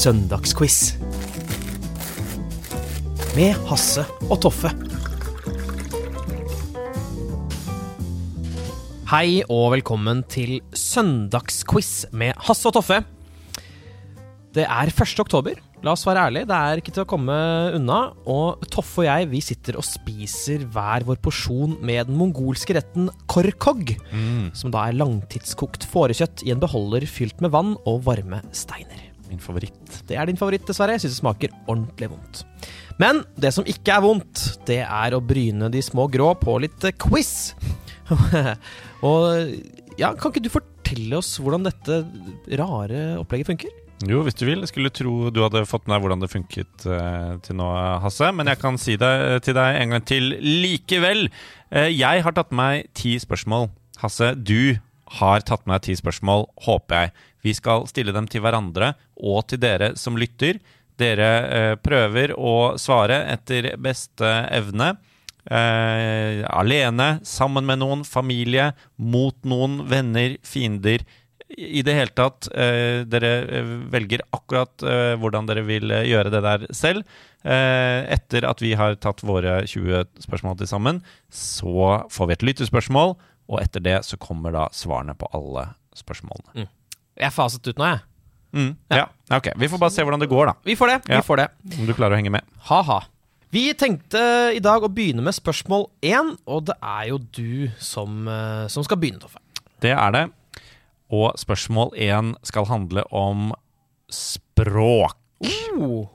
Søndagsquiz. Med Hasse og Toffe. Hei og velkommen til søndagsquiz med Hasse og Toffe. Det er 1. oktober. La oss være ærlige, det er ikke til å komme unna. Og Toffe og jeg vi sitter og spiser hver vår porsjon med den mongolske retten korkog. Som da er langtidskokt fårekjøtt i en beholder fylt med vann og varme steiner. Min favoritt. Det er din favoritt, dessverre. Jeg syns det smaker ordentlig vondt. Men det som ikke er vondt, det er å bryne de små grå på litt eh, quiz. og ja, kan ikke du fortelle oss hvordan dette rare opplegget funker? Jo, hvis du vil. Jeg skulle tro du hadde fått med deg hvordan det funket eh, til nå, Hasse. Men jeg kan si det til deg en gang til likevel. Eh, jeg har tatt med meg ti spørsmål. Hasse, du har tatt med deg ti spørsmål, håper jeg. Vi skal stille dem til hverandre og til dere som lytter. Dere eh, prøver å svare etter beste evne. Eh, alene, sammen med noen, familie, mot noen, venner, fiender. I det hele tatt, eh, dere eh, velger akkurat eh, hvordan dere vil eh, gjøre det der selv. Etter at vi har tatt våre 20 spørsmål til sammen, så får vi et lyttespørsmål, og etter det så kommer da svarene på alle spørsmålene. Jeg faset ut nå, jeg. Mm, ja. ok. Vi får bare se hvordan det går, da. Vi får det. Ja. vi får det. Om du klarer å henge med. Ha-ha. Vi tenkte i dag å begynne med spørsmål én, og det er jo du som, eh, som skal begynne, Toffe. Det er det. Og spørsmål én skal handle om språk. Oh.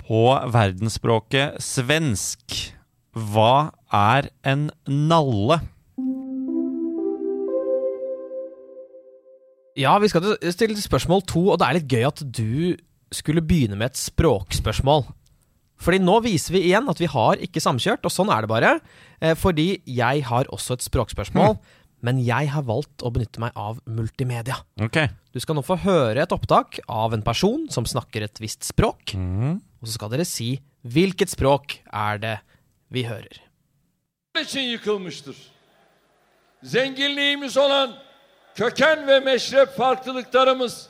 På verdensspråket svensk, hva er en nalle? Ja, vi skal til- stille spørsmål to, og det er litt gøy at du skulle begynne med et språkspørsmål. Fordi nå viser vi igjen at vi har ikke samkjørt, og sånn er det bare. Eh, Fordi jeg har også et språkspørsmål, men jeg har valgt å benytte meg av multimedia. Okay. Du skal nå få høre et opptak av en person som snakker et visst språk, Mm. og så skal dere si hvilket språk er det vi hører. Zenginliğimiz olan köken ve meşrep farklılıklarımız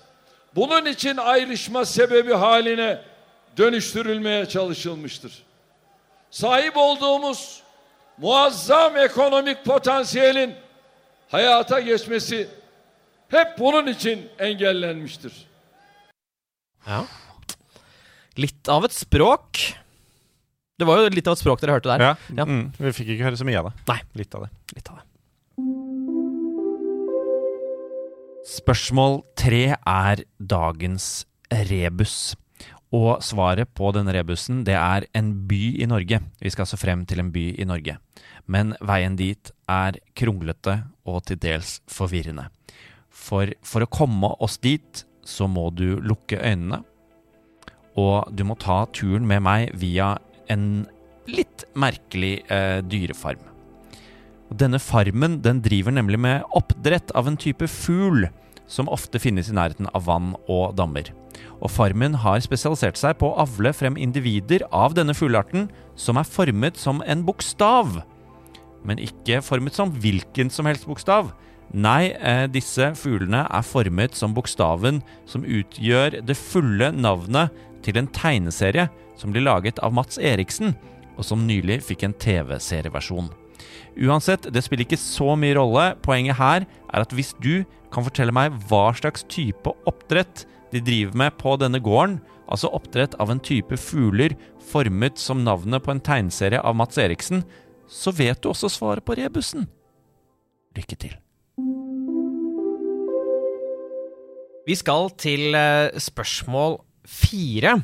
bunun için ayrışma sebebi haline dönüştürülmeye çalışılmıştır. Sahip olduğumuz muazzam ekonomik potansiyelin hayata geçmesi hep bunun için engellenmiştir. Ja. Litt av et språk. Det var jo litt av et språk dere hørte der. Ja. Ja. Mm. Vi fikk ikke høre så mye av det. Nei. Litt av det. Litt av det. Spørsmål tre er dagens rebus. Og svaret på denne rebusen, det er en by i Norge. Vi skal altså frem til en by i Norge. Men veien dit er kronglete og til dels forvirrende. For for å komme oss dit, så må du lukke øynene. Og du må ta turen med meg via en litt merkelig eh, dyrefarm. Og denne farmen den driver nemlig med oppdrett av en type fugl som ofte finnes i nærheten av vann og dammer. Og farmen har spesialisert seg på å avle frem individer av denne fuglearten som er formet som en bokstav. Men ikke formet som hvilken som helst bokstav. Nei, eh, disse fuglene er formet som bokstaven som utgjør det fulle navnet til en tegneserie som blir laget av Mats Eriksen, og som nylig fikk en TV-serieversjon. Uansett, det spiller ikke så mye rolle. Poenget her er at hvis du kan fortelle meg hva slags type oppdrett de driver med på denne gården, altså oppdrett av en type fugler formet som navnet på en tegneserie av Mats Eriksen, så vet du også svaret på rebusen. Lykke til. Vi skal til eh, spørsmål fire.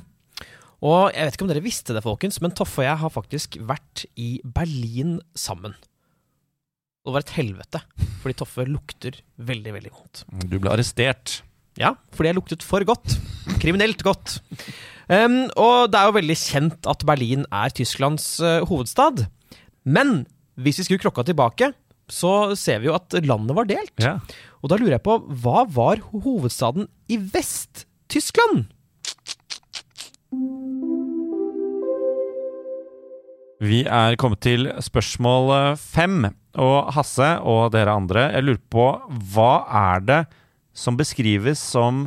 Og jeg vet ikke om dere visste det, folkens, men Toffe og jeg har faktisk vært i Berlin sammen. Det var et helvete, fordi Toffe lukter veldig, veldig vondt. Du ble arrestert. Ja, fordi jeg luktet for godt. Kriminelt godt. Um, og det er jo veldig kjent at Berlin er Tysklands uh, hovedstad. Men hvis vi skulle klokka tilbake, så ser vi jo at landet var delt. Ja. Og da lurer jeg på, hva var hovedstaden i Vest-Tyskland? Vi er kommet til spørsmål eh, fem. Og Hasse og dere andre, jeg lurer på hva er det som beskrives som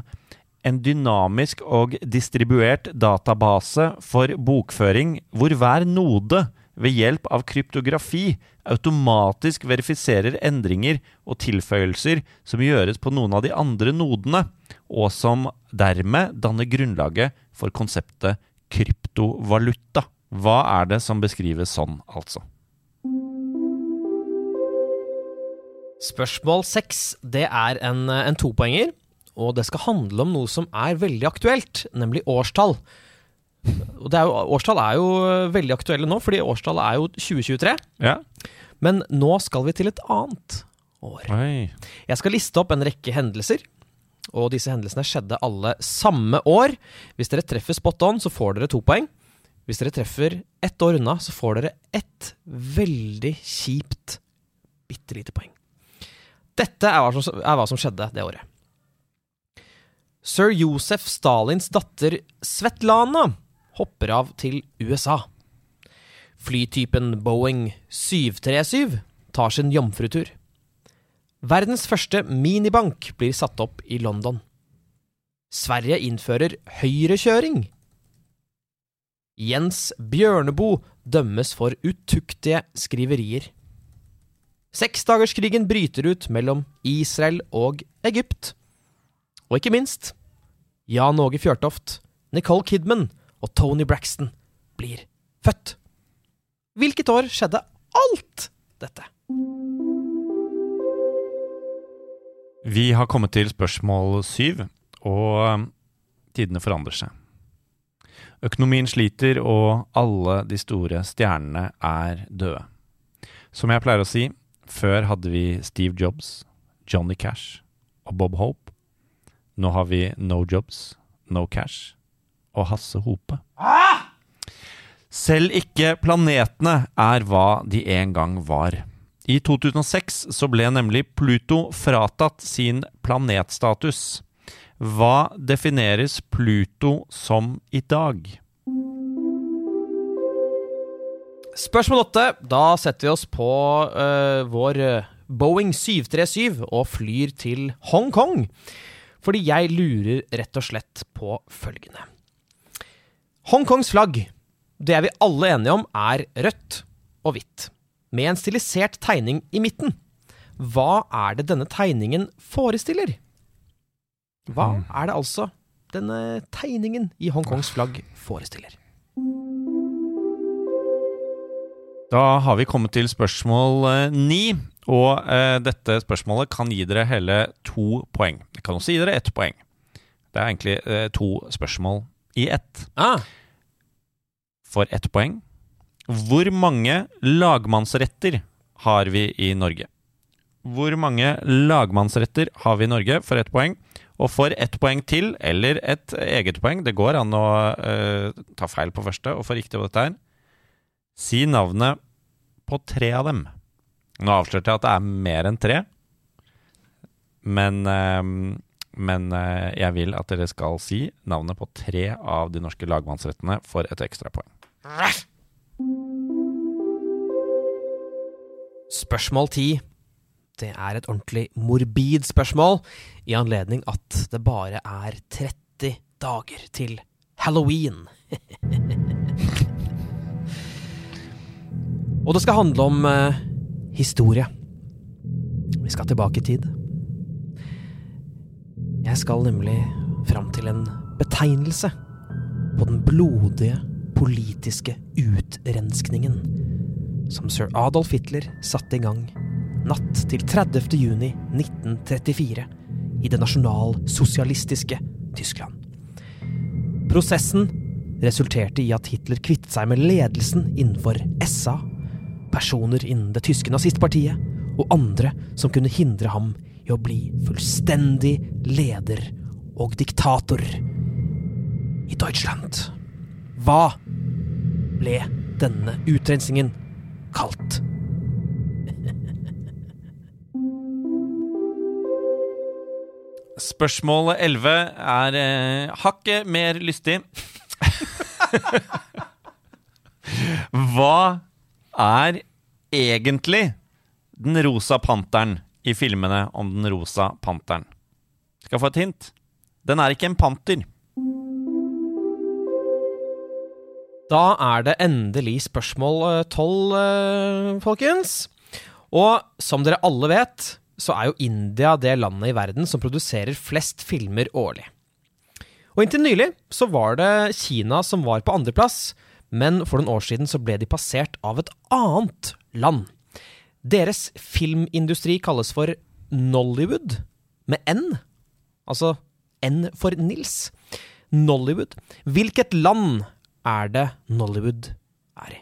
en dynamisk og distribuert database for bokføring, hvor hver node ved hjelp av kryptografi automatisk verifiserer endringer og tilføyelser som gjøres på noen av de andre nodene, og som dermed danner grunnlaget for konseptet kryptovaluta. Hva er det som beskrives sånn, altså? Spørsmål seks er en, en topoenger, og det skal handle om noe som er veldig aktuelt, nemlig årstall. Og er jo, årstall er jo veldig aktuelle nå, fordi årstallet er jo 2023. Ja. Men nå skal vi til et annet år. Oi. Jeg skal liste opp en rekke hendelser, og disse hendelsene skjedde alle samme år. Hvis dere treffer spot on, så får dere to poeng. Hvis dere treffer ett år unna, så får dere ett veldig kjipt, bitte lite poeng. Dette er hva, som, er hva som skjedde det året. Sir Josef Stalins datter Svetlana hopper av til USA. Flytypen Boeing 737 tar sin jomfrutur. Verdens første minibank blir satt opp i London. Sverige innfører høyrekjøring. Jens Bjørneboe dømmes for utuktige skriverier. Seksdagerskrigen bryter ut mellom Israel og Egypt. Og ikke minst Jan Åge Fjørtoft, Nicole Kidman og Tony Braxton blir født. Hvilket år skjedde alt dette? Vi har kommet til spørsmål syv, og um, tidene forandrer seg. Økonomien sliter, og alle de store stjernene er døde. Som jeg pleier å si, før hadde vi Steve Jobs, Johnny Cash og Bob Hope. Nå har vi No Jobs, No Cash og Hasse Hope. Selv ikke planetene er hva de en gang var. I 2006 så ble nemlig Pluto fratatt sin planetstatus. Hva defineres Pluto som i dag? Spørsmål åtte. Da setter vi oss på uh, vår øh, Boeing 737 og flyr til Hongkong. Fordi jeg lurer rett og slett på følgende. Hongkongs flagg, det er vi alle enige om, er rødt og hvitt. Med en stilisert tegning i midten. Hva er det denne tegningen forestiller? Hva er det altså denne tegningen i Hongkongs flagg forestiller? Da har vi kommet til spørsmål eh, ni, og eh, dette spørsmålet kan gi dere hele to poeng. Det kan også gi dere ett poeng. Det er egentlig eh, to spørsmål i ett. Ah, For ett poeng. Hvor mange lagmannsretter har vi i Norge? Hvor mange lagmannsretter har vi i Norge for ett poeng? Og for ett poeng til, eller et eget poeng, det går an å uh, ta feil på første og få riktig på dette her, si navnet på tre av dem. Nå avslørte jeg at det er mer enn tre, men, eh, men eh, jeg vil at dere skal si navnet på tre av de norske lagmannsrettene for et ekstrapoeng. Spørsmål 10. Det er et ordentlig morbid spørsmål, i anledning at det bare er 30 dager til halloween. Og det skal handle om eh, historie. Vi skal tilbake i tid. Jeg skal nemlig fram til en betegnelse på den blodige politiske utrenskningen som sir Adolf Hitler satte i gang natt til 30. juni 1934 i det nasjonalsosialistiske Tyskland. Prosessen resulterte i at Hitler kvittet seg med ledelsen innenfor SA, personer innen det tyske nazistpartiet og andre som kunne hindre ham i å bli fullstendig leder og diktator i Deutschland. Hva ble denne utrensingen kalt? Spørsmål 11 er eh, hakket mer lystig. Hva er egentlig den rosa panteren i filmene om den rosa panteren? Skal få et hint. Den er ikke en panter. Da er det endelig spørsmål tolv, eh, folkens. Og som dere alle vet, så er jo India det landet i verden som produserer flest filmer årlig. Og inntil nylig så var det Kina som var på andreplass, men for noen år siden så ble de passert av et annet land. Deres filmindustri kalles for Nollywood, med N. Altså N for Nils. Nollywood. Hvilket land er det Nollywood er i?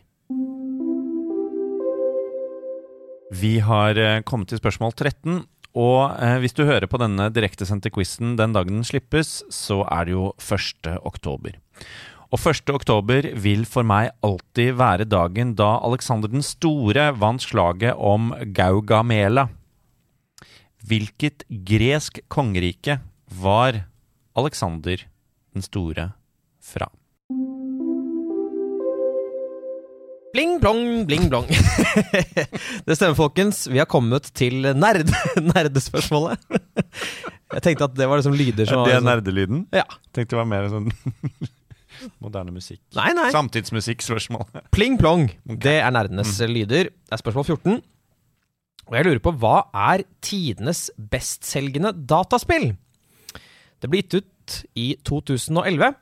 Vi har eh, kommet til spørsmål 13. Og eh, hvis du hører på denne direktesendte quizen den dagen den slippes, så er det jo 1. oktober. Og 1. oktober vil for meg alltid være dagen da Alexander den store vant slaget om Gaugamela. Hvilket gresk kongerike var Alexander den store fra? Bling, blong, bling, blong. det stemmer, folkens. Vi har kommet til nerd nerdespørsmålet. Jeg tenkte at det var liksom lyder som Det er sånn- nerdelyden? Ja. Tenkte det var mer sånn moderne musikk. Nei, nei. Samtidsmusikkspørsmål. Pling plong. Det er nerdenes lyder. Det er spørsmål 14. Og jeg lurer på hva er tidenes bestselgende dataspill? Det ble gitt ut i 2011.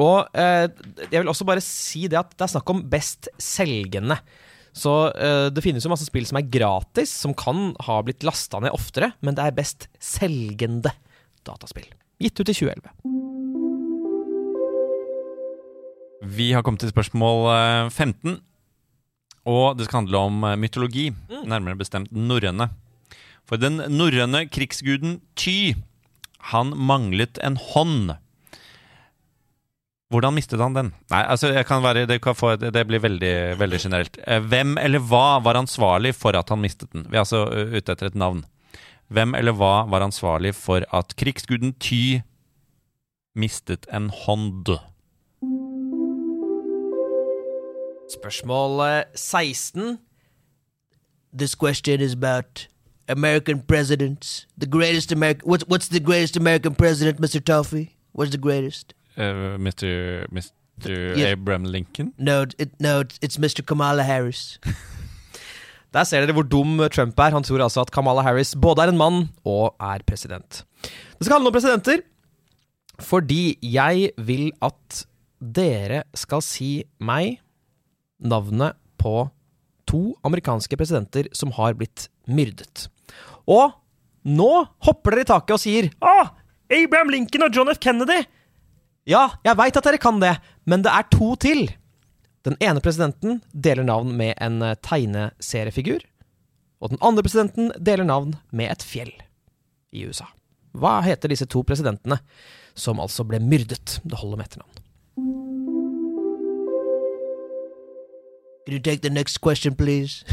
Og eh, jeg vil også bare si det at det er snakk om bestselgende. Så eh, det finnes jo masse spill som er gratis, som kan ha blitt lasta ned oftere, men det er bestselgende dataspill. Gitt ut i 2011. Vi har kommet til spørsmål eh, 15. Og det skal handle om mytologi, mytologi, nærmere bestemt norrøne. For den norrøne krigsguden Ty, han manglet en hånd. Hvordan mistet han den? Nei, altså, være, det, få, det blir veldig, veldig generelt. Eh, Hvem eller hva var ansvarlig for at han mistet den? Vi er altså ute etter et navn. Hvem eller hva var ansvarlig for at krigsguden Ty mistet en hånd? Spørsmål eh, 16. This question is about American presidents. The greatest American. What's what's the greatest American president, Mr. Toffee? What's the greatest? Uh, Mr. Mr. Yeah. Abraham Lincoln? No, it, no, it's Mr. Kamala Harris. Der ser dere hvor dum Trump er. Han tror altså at Kamala Harris både er en mann og er president. Det skal handle om presidenter, fordi jeg vil at dere skal si meg navnet på to amerikanske presidenter som har blitt myrdet. Og nå hopper dere i taket og sier ah, Abraham Lincoln og John F. Kennedy! Ja, jeg veit at dere kan det, men det er to til. Den ene presidenten deler navn med en eh, tegneseriefigur, og den andre presidenten deler navn med et fjell i USA. Hva heter disse to presidentene, som altså ble myrdet? Det holder med etternavn. Can you take the next question, please?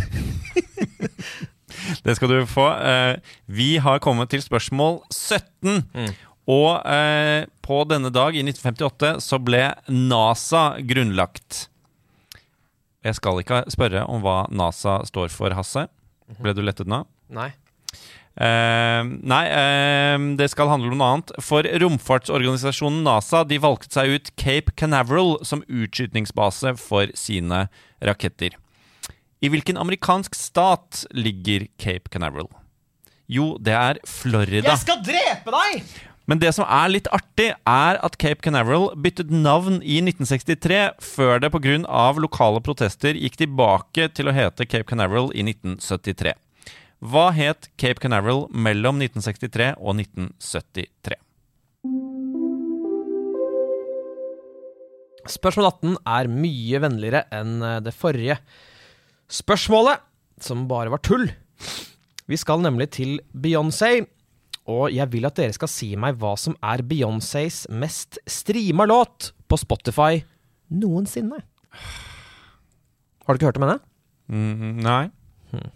Det skal du få. Eh, Vi har kommet til spørsmål 17. Og eh, på denne dag i 1958 så ble NASA grunnlagt. Jeg skal ikke spørre om hva NASA står for, Hasse. Ble du lettet nå? Nei. Eh, nei, uh, det skal handle om noe annet. For romfartsorganisasjonen NASA de valgte seg ut Cape Canaveral som utskytningsbase for sine raketter. I hvilken amerikansk stat ligger Cape Canaveral? Jo, det er Florida. Jeg skal drepe deg! Men det som er litt artig, er at Cape Canaveral byttet navn i 1963, før det pga. lokale protester gikk tilbake til å hete Cape Canaveral i 1973. Hva het Cape Canaveral mellom 1963 og 1973? Spørsmål 18 er mye vennligere enn eh, det forrige spørsmålet, som bare var tull. Vi skal nemlig til Beyoncé. Og jeg vil at dere skal si meg hva som er Beyoncés mest streama låt på Spotify noensinne. Har du ikke hørt om henne? Mm, nei.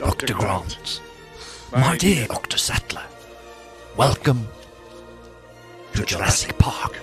Dr. Grant, my dear Dr. Sattler, welcome to Jurassic Park.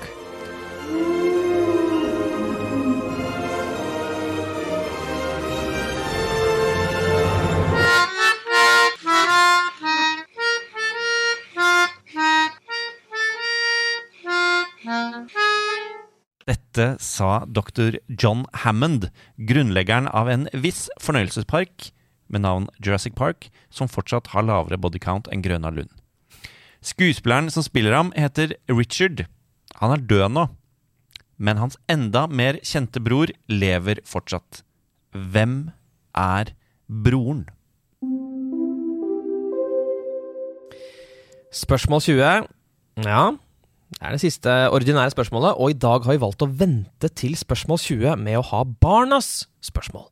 Dette sa dr. John Hammond, grunnleggeren av en viss fornøyelsespark med navn Jurassic Park, som fortsatt har lavere body count enn Grøna Lund. Skuespilleren som spiller ham, heter Richard. Han er død nå, men hans enda mer kjente bror lever fortsatt. Hvem er broren? Spørsmål 20. Ja, det er det siste ordinære spørsmålet, og i dag har vi valgt å vente til spørsmål 20 med å ha barnas spørsmål.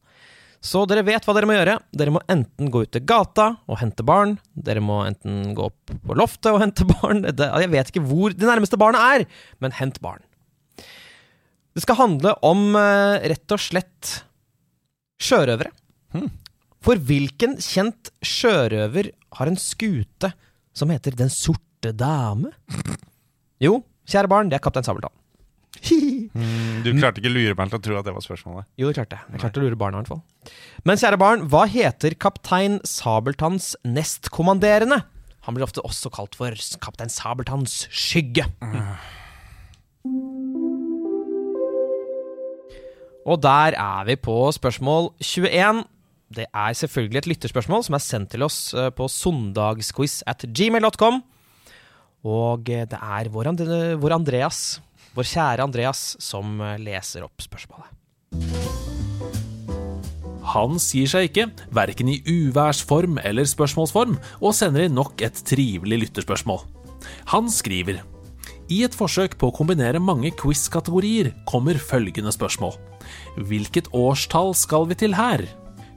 Så dere vet hva dere må gjøre. Dere må enten gå ut til gata og hente barn. Dere må enten gå opp på loftet og hente barn. Jeg vet ikke hvor det nærmeste barnet er, men hent barn. Det skal handle om eh, rett og slett sjørøvere. For hvilken kjent sjørøver har en skute som heter Den sorte dame? Jo, kjære barn, det er Kaptein Sabeltann. Du klarte ikke lure meg til å tro at det var spørsmålet. Jo, det klarte jeg. Jeg klarte å lure barna, i hvert fall. Men kjære barn, hva heter kaptein Sabeltanns nestkommanderende? Han blir ofte også kalt for kaptein Sabeltanns skygge. Og der er vi på spørsmål 21. Det er selvfølgelig et lytterspørsmål som er sendt til oss eh, på søndagsquiz at gmail.com. Og eh, det er vår Andreas, vår kjære Andreas, som eh, leser opp spørsmålet. Han sier seg ikke, verken i uværsform eller spørsmålsform, og sender inn nok et trivelig lytterspørsmål. Han skriver I et forsøk på å kombinere mange quiz-kategorier kommer følgende spørsmål. Hvilket årstall skal vi til her?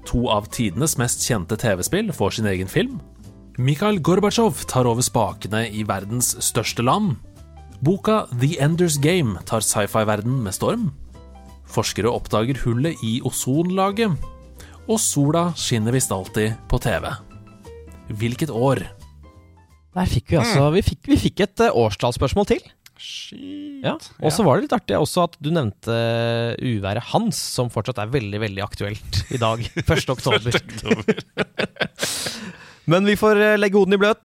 To av tidenes mest kjente TV-spill får sin egen film. Mikhail Gorbatsjov tar over spakene i verdens største land. Boka The Enders Game tar sci-fi-verden med storm. Forskere oppdager hullet i ozonlaget. Og sola skinner visst alltid på TV. Hvilket år? Der fikk vi altså Vi fikk, vi fikk et eh, årstallsspørsmål til. Shit. Ja, Og så var det litt artig også at du nevnte eh, uværet Hans, som fortsatt er veldig veldig aktuelt i dag. 1. oktober. Men vi får eh, legge hodene i bløt.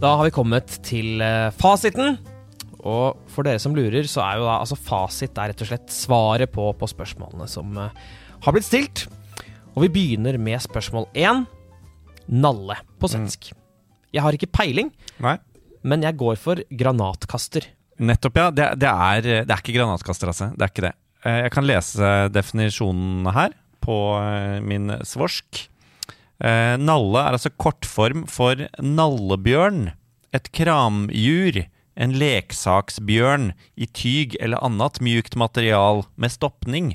Da har vi kommet til eh, fasiten. Og for dere som lurer, så er jo da altså fasit er rett og slett svaret på, på spørsmålene som eh, har blitt stilt. Og vi begynner med spørsmål én. Nalle på svensk. Jeg har ikke peiling, Nei. men jeg går for granatkaster. Nettopp, ja. Det, det, er, det er ikke granatkaster, altså. Det er ikke det. Eh, Jeg kan lese definisjonen her på min svorsk. Eh, Nalle er altså kortform for nallebjørn. Et kramjur. En leksaksbjørn i tyg eller annet mjukt material med stoppning.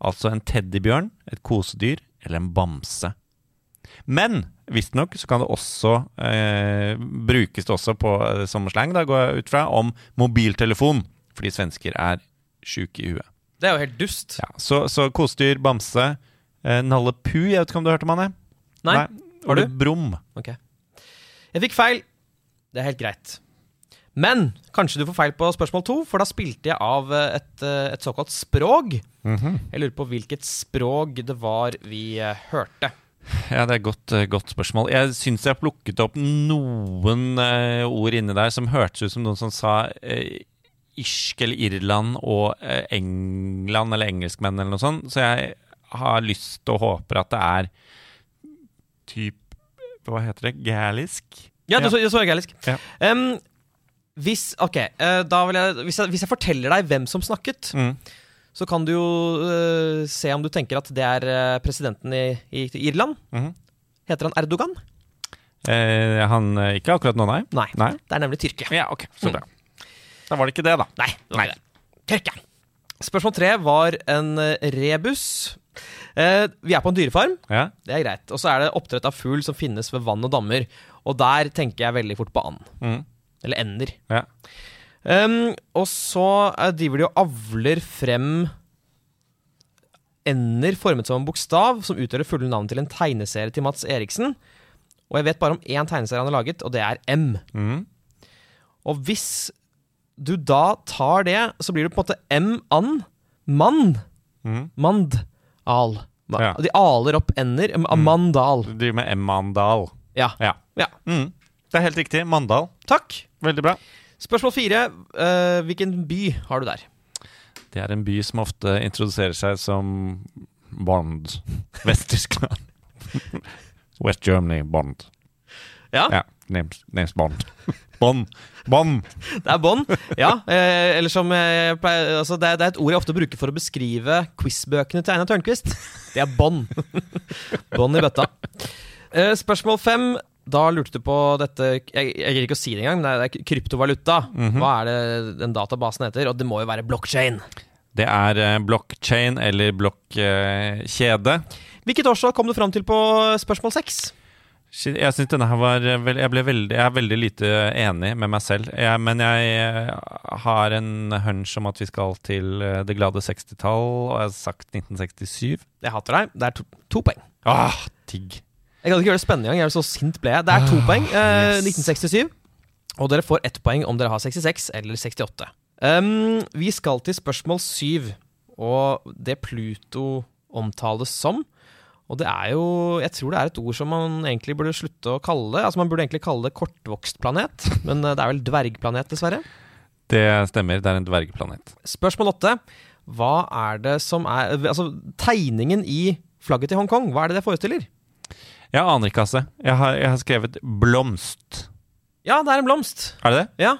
Altså en teddybjørn, et kosedyr eller en bamse. Men visstnok så kan det også eh, brukes det også på, sommersleng som slang, da, går jeg ut fra, om mobiltelefon. Fordi svensker er sjuke i huet. Det er jo helt dust. Ja, så, så kosedyr, bamse, eh, Nalle Pu, jeg vet ikke om du hørte om han? jeg? Nei. Har Ole du? Brum. Ok. Jeg fikk feil. Det er helt greit. Men kanskje du får feil på spørsmål to, for da spilte jeg av eh, et, eh, et såkalt språk. Jeg lurer på hvilket språk det var vi eh, hørte. Ja, det er et godt, godt spørsmål. Jeg syns jeg plukket opp noen eh, ord inni der som hørtes ut som noen som sa eh, irsk eller Irland og eh, England eller engelskmenn eller noe sånt. Så jeg har lyst og håper at det er typ Hva heter det? Gælisk? Ja, det så, det så gælisk. Ja. Um, hvis okay, eh, jeg hvis, jeg hvis jeg forteller deg hvem som snakket, Mm. så kan du jo uh, se om du tenker at det er eh, presidenten i, i Irland. Mm. Heter han Erdogan? Eh, han Ikke akkurat nå, nei? Nei. Nei? Det er nemlig Tyrkia. Ja, ok, så bra. Da var det ikke det, da. Nei. det var ikke det. Tyrkia. Spørsmål tre var en rebus. Eh, vi er på en dyrefarm. Ja. Det er greit. Og så er det oppdrett av fugl som finnes ved vann og dammer. Og der tenker jeg veldig fort på and. Mm. Eller ender. Ja. Um, og så eh, driver de og avler frem ender formet som en bokstav, som utgjør det fulle navnet til en tegneserie til Mats Eriksen. Og jeg vet bare om én tegneserie han har laget, og det er M. Mm. Og hvis du da tar det, så blir det på en måte M-an. Mann. Mm. Mand. Al. Ja. De aler opp ender. M- Mandal. Du driver med M. Mandal. Ja. Ja. ja. Mm. Det er helt riktig. Mandal. Takk. Veldig bra. Spørsmål fire. Uh, hvilken by har du der? Det er en by som ofte introduserer seg som Bond. Vest-Tyskland. West Germany, Bond. Ja, Ja, names, names Bond. Bond! Bånd. det er bånd, Ja, eh, eller som jeg pleier altså det, er, det er et ord jeg ofte bruker for å beskrive quizbøkene til Einar Tørnquist. Det er bånd. bånd i bøtta. Eh, spørsmål fem. Da lurte du på dette Jeg, jeg gir ikke å si det engang, men det er, det er kryptovaluta. Hva er det den databasen heter? Og det må jo være blockchain. Det er blokkjede blockchain eller blokkjede. Hvilket årsak kom du fram til på spørsmål seks? Jeg synes denne her var eh, Jeg veldig Jeg er veldig lite enig med meg selv. Jeg, men jeg eh, har en hunch om at vi skal til eh, det glade 60-tall, og jeg har sagt 1967. Jeg hater deg. Det er to, to poeng. Ah, digg. Jeg kan ikke gjøre det spennende engang. Så sint ble jeg. Det er to poeng. Eh, yes. 1967. Og dere får ett poeng om dere har 66 eller 68. Um, vi skal til spørsmål 7, og det Pluto omtales som. Og det er jo Jeg tror det er et ord som man egentlig burde slutte å kalle det. Altså Man burde egentlig kalle det kortvokstplanet, men eh, det er vel dvergplanet, dessverre. Det stemmer. Det er en dvergplanet. Spørsmål åtte. Hva er det som er Altså, tegningen i flagget til Hongkong, hva er det det forestiller? Jeg aner ikke, altså. Jeg har, jeg har skrevet blomst. Ja, det er en blomst. Er det det? Ja.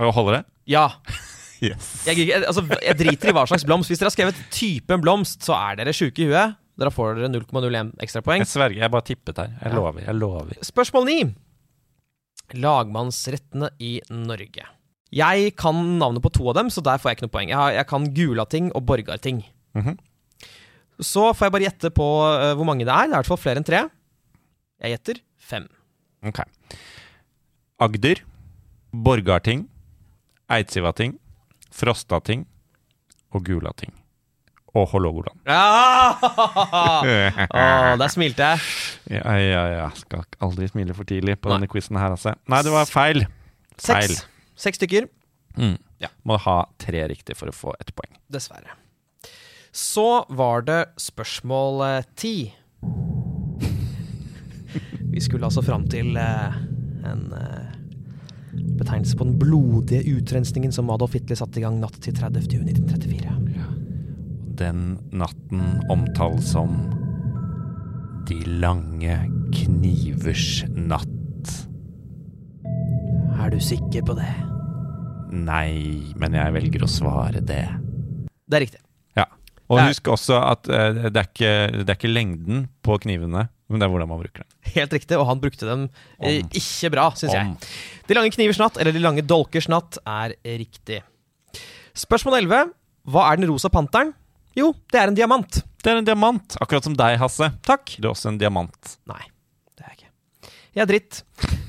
Og holder det? Ja. Yes. Jeg, altså, jeg driter i hva slags blomst. Hvis dere har skrevet typen blomst, så er dere sjuke i huet. Dere får dere 0,01 ekstrapoeng. Jeg sverger. Jeg bare tippet her. Jeg Ja. lover. Jeg lover. Spørsmål 9. Lagmannsrettene i Norge. Jeg kan navnet på to av dem, så der får jeg ikke noe poeng. Jeg, har, jeg kan Gulating og Borgarting. Mhm. Så får jeg bare gjette på uh, hvor mange det er. Det er i hvert fall flere enn tre. Jeg gjetter fem. Ok. Agder, Borgarting, Eidsivating, Frostating og Gulating. Og Hålogaland. Ja! Oh, der smilte jeg. Ja, ja, ja. Skal aldri smile for tidlig på Nei. denne quizen her, altså. Nei, det var feil. Feil. Seks. Seks stykker. Mm. Ja. Må ha tre riktig for å få ett poeng. Dessverre. Så var det spørsmål eh, ti. Vi skulle altså fram til eh, en eh, betegnelse på den blodige utrensningen som Adolf Hitler satte i gang natt til 30. juni 1934. Den natten omtales som De lange knivers natt. Er du sikker på det? Nei, men jeg velger å svare det. Det er riktig. Ja. Og er- husk også at eh, det, er ikke, det er ikke lengden på knivene, men det er hvordan man bruker den. Helt riktig, og han brukte dem Om. ikke bra, syns jeg. De lange knivers natt, eller De lange dolkers natt, er riktig. Spørsmål 11. Hva er den rosa panteren? Jo, det er en diamant. Det er en diamant, akkurat som deg, Hasse. Takk. Du er også en diamant. Nei, det er jeg ikke. Jeg er dritt.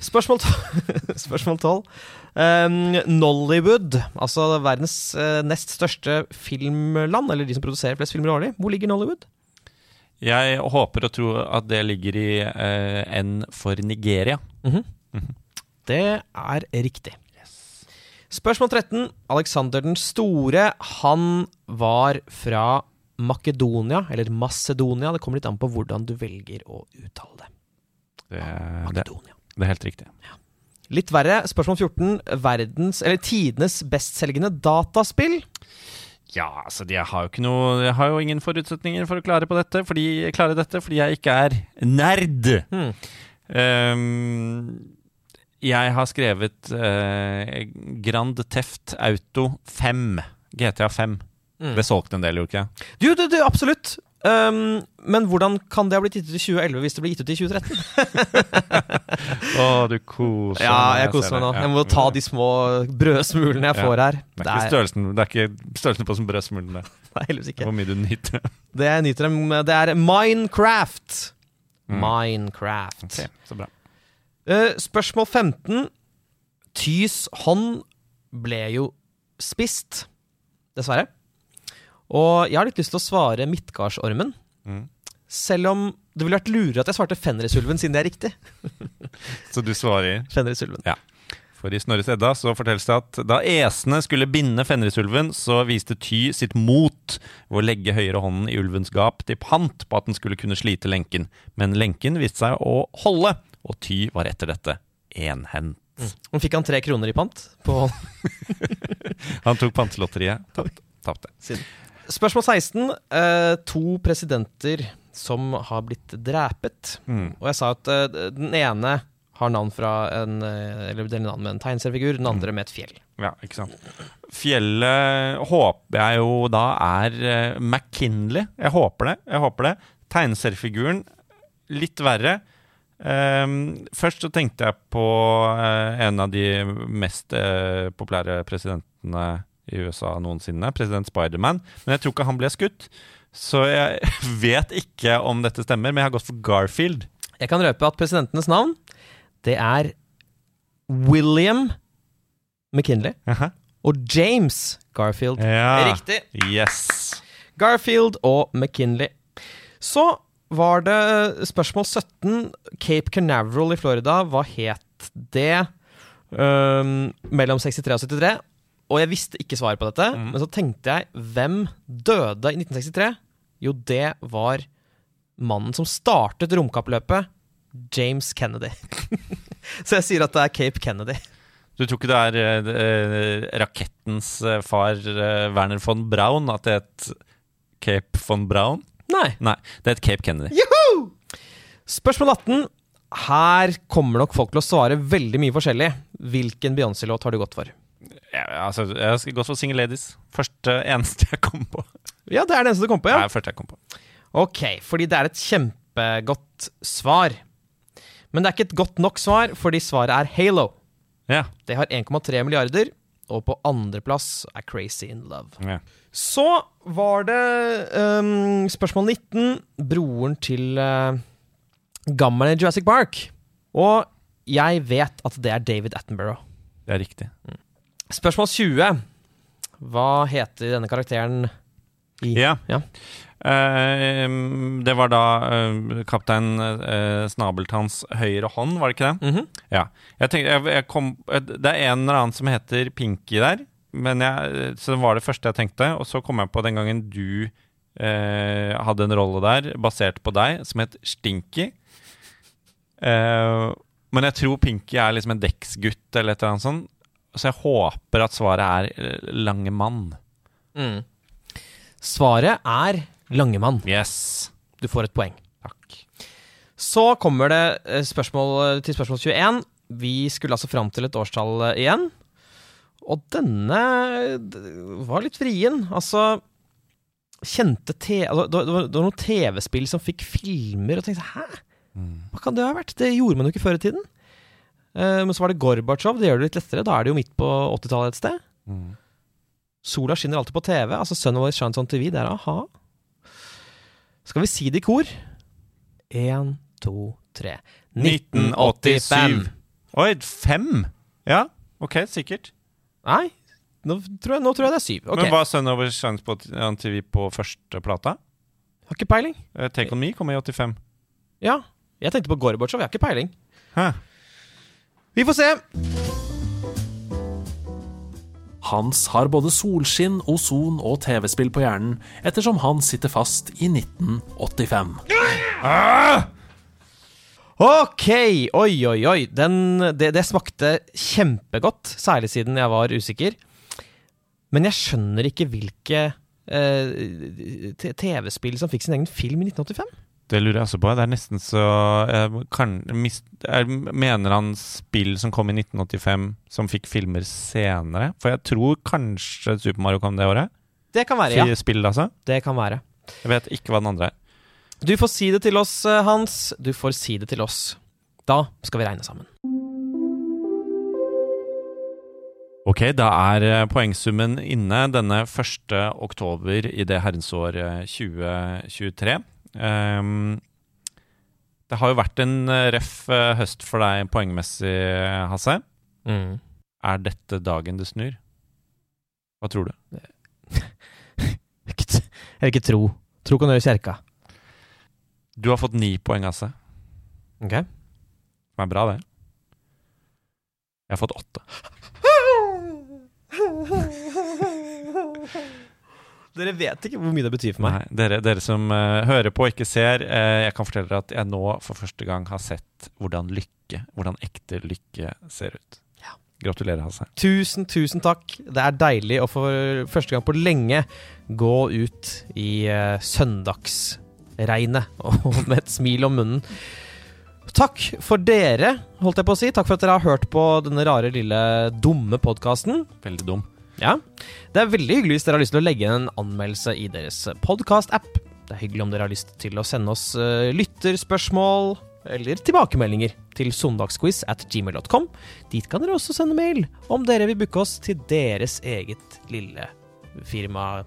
Spørsmål tolv. Spørsmål 12. Um, Nollywood, altså verdens uh, nest største filmland, eller de som produserer flest filmer årlig. Hvor ligger Nollywood? Jeg håper og tror at det ligger i uh, N for Nigeria. Det er riktig. Spørsmål 13. Alexander den store, han var fra Makedonia, eller Macedonia. Det kommer litt an på hvordan du velger å uttale det. Det, det, Makedonia. det er helt riktig. Litt verre. Spørsmål 14. Verdens, eller tidenes bestselgende dataspill. Ja, altså jeg har jo ikke noe Jeg har jo ingen forutsetninger for å klare på dette Fordi, klare dette, fordi jeg ikke er nerd. Hmm. Ehm, jeg har skrevet eh, Grand Theft Auto 5. GTA 5. Mm. Det solgte en del, gjorde ikke det? Du, du, du, absolutt. Um, men hvordan kan det ha blitt gitt ut i 2011 hvis det ble gitt ut i 2013? Å, du koser Ja, jeg koser meg nå. Jeg må ta de små brødsmulene jeg får her. Det er ikke størrelsen, det er ikke størrelsen på som brødsmulene. Nei, heldigvis ikke. Hvor mye du nyter det. Det jeg nyter dem, det er Minecraft. Mm. Minecraft. Okay, så bra. Eh, spørsmål 15. Tys hånd ble jo spist, dessverre. Og jeg har litt lyst til å svare Midtgardsormen. Mm. Selv om det ville vært lurere at jeg svarte Fenrisulven, siden det er riktig. Så du svarer Fenrisulven. For i Snorres Edda så fortelles det at da esene skulle binde Fenrisulven, så viste Ty sitt mot ved å legge høyre hånden i ulvens gap til pant på at den skulle kunne slite lenken. Men lenken viste seg å holde, og Ty var etter dette enhendt. Nå fikk han tre kroner i pant. På Han tok pantelotteriet. Tapte. Spørsmål 16. Eh, to presidenter som har blitt drepet. Mm. Og jeg sa at eh, den ene har navn fra en eh, Eller deler navn med en tegneseriefigur, den andre med et fjell. Ja, ikke sant. Fjellet håper jeg jo da er eh, McKinley. Jeg håper det. Jeg håper det. Tegneseriefiguren litt verre. Ehm, først så tenkte jeg på eh, en av de mest eh, populære presidentene i USA noensinne, president Spiderman. Men jeg tror ikke han ble skutt. Så jeg vet ikke om dette stemmer, men jeg har gått for Garfield. Jeg kan røpe at presidentenes navn, det er William McKinley Aha. og James Garfield. Ja. Riktig. Yes. Garfield og McKinley. Så var det spørsmål 17. Cape Canaveral i Florida, hva het det Um, mellom 63 og 73? Og jeg visste ikke svaret på dette, mm. men så tenkte jeg hvem døde i 1963? Jo, det var mannen som startet romkappløpet, James Kennedy. så jeg sier at det er Cape Kennedy. Du tror ikke det er eh, eh, rakettens eh, far eh, Werner von Braun at det het Cape von Braun? Nei. Nei, det het Cape Kennedy. Spørsmål 18. Her kommer nok folk til å svare veldig mye forskjellig. Hvilken Beyoncé-låt har du gått for? Ja, altså, jeg har gått for Single Ladies. Første eneste jeg kom på. Ja, det er det eneste du kom på, Ja. ja. Nei, første jeg kom på. Ok, fordi det er et kjempegodt svar. Men det er ikke et godt nok svar, fordi svaret er Halo. Ja. Det har 1,3 milliarder, og på andreplass er Crazy in Love. ja. Så var det um, spørsmål 19. Broren til uh, gamle Jurassic Park. Og jeg vet at det er David Attenborough. Det er riktig. Spørsmål 20. Hva heter denne karakteren i Ja. Ja. Eh, det var da eh, kaptein eh, Snabeltanns høyre hånd, var det ikke det? Mhm. Ja. Jeg tenkte, jeg, jeg kom, det er en eller annen som heter Pinky der, men jeg, så det var det første jeg tenkte. Og så kom jeg på den gangen du eh, hadde en rolle der, basert på deg, som het Stinky. Eh, men jeg tror Pinky er liksom en dekksgutt eller et eller annet sånt. Så jeg håper at svaret er Lange mann. Mm. Svaret er Langemann. Yes. Du får et poeng. Takk. Så kommer det eh, spørsmål eh, til spørsmål 21. Vi skulle altså fram til et årstall eh, igjen. Og denne var litt vrien. Altså Kjente te... Altså, det, var, det var- noen TV-spill som fikk filmer, og tenkte hæ? Hva kan det ha vært? Det gjorde man jo ikke før i tiden. Men så var det Gorbatsjov. Det gjør det litt lettere. Da er det jo midt på 80-tallet et sted. Mm. Sola skinner alltid på TV. Altså Sun Always Shines on TV. Det er a-ha. Skal vi si det i kor? Én, to, tre. 1987. Oi, fem? Ja, ok, sikkert. Nei, nå tror, jeg, nå tror jeg det er syv. Okay. Men var Sun Over Shines på TV på første plata? Har ikke peiling. Eh, Take On Me kom i 85. Ja, jeg tenkte på Gorbatsjov. Jeg har ikke peiling. Hæ? Vi får se. Hans har både solskinn, ozon og TV-spill på hjernen, ettersom han sitter fast i 1985. Ok, oi, oi, oi. Den, det, det smakte kjempegodt, særlig siden jeg var usikker. Men jeg skjønner ikke hvilke eh, TV-spill som fikk sin egen film i 1985. Det lurer jeg også på. Det er nesten så jeg kan, mist, jeg Mener han spill som kom i 1985, som fikk filmer senere? For jeg tror kanskje Super Mario kom det året? Det kan være, ja. Spill, altså? Det kan være. Jeg vet ikke hva den andre er. Du får si det til oss, eh, Hans. Du får si det til oss. Da skal vi regne sammen. Ok, da er eh, poengsummen inne denne 1. oktober i det herrens år eh, 2023. Ehm, det har jo vært en eh, røff eh, høst for deg poengmessig, Hasse. Mm. Er dette dagen det snur? Hva tror du? Jeg vil ikke tro. Tro kan gjøre kjerka. Du har fått ni poeng, Hasse. Ok. Som er bra, det. Jeg har fått åtte. Dere vet ikke hvor mye det betyr for meg. Nei, dere, dere som uh, hører på og ikke ser, uh, jeg kan fortelle dere at jeg nå for første gang har sett hvordan lykke, hvordan ekte lykke ser ut. Ja. Gratulerer, Hasse. Tusen, tusen takk. Det er deilig å for første gang på lenge gå ut i uh, søndagsregnet med et smil om munnen. Takk for dere, holdt jeg på å si. Takk for at dere har hørt på denne rare, lille, dumme podkasten. Veldig dum. Ja. Det er veldig hyggelig hvis dere har lyst til å legge inn en anmeldelse i deres podkast-app. Det er hyggelig om dere har lyst til å sende oss eh, lytterspørsmål eller tilbakemeldinger til søndagsquiz at gmail.com. Dit kan dere også sende mail om dere vil booke oss til deres eget lille firma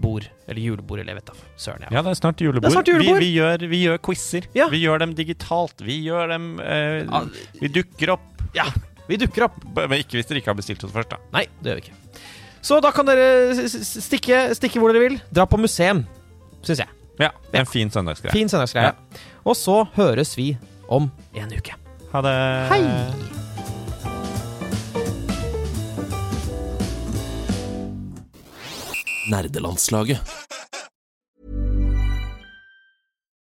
bord, Eller julebord, eller jeg vet da søren. Ja, det er snart julebord. Er snart julebord. Vi, vi, gjør, vi gjør quizer. Ja. Vi gjør dem digitalt. Vi gjør dem eh, Vi dukker opp. ja, vi dukker opp. Men ikke hvis dere ikke har bestilt oss først, da. Nei, det gjør vi ikke. Så da kan dere stikke, stikke hvor dere vil. Dra på museum, syns jeg. Ja, En fin søndagsgreie. Fin søndagsgreie. Og så høres vi om en uke. Ha det. Hei! Nerdelandslaget.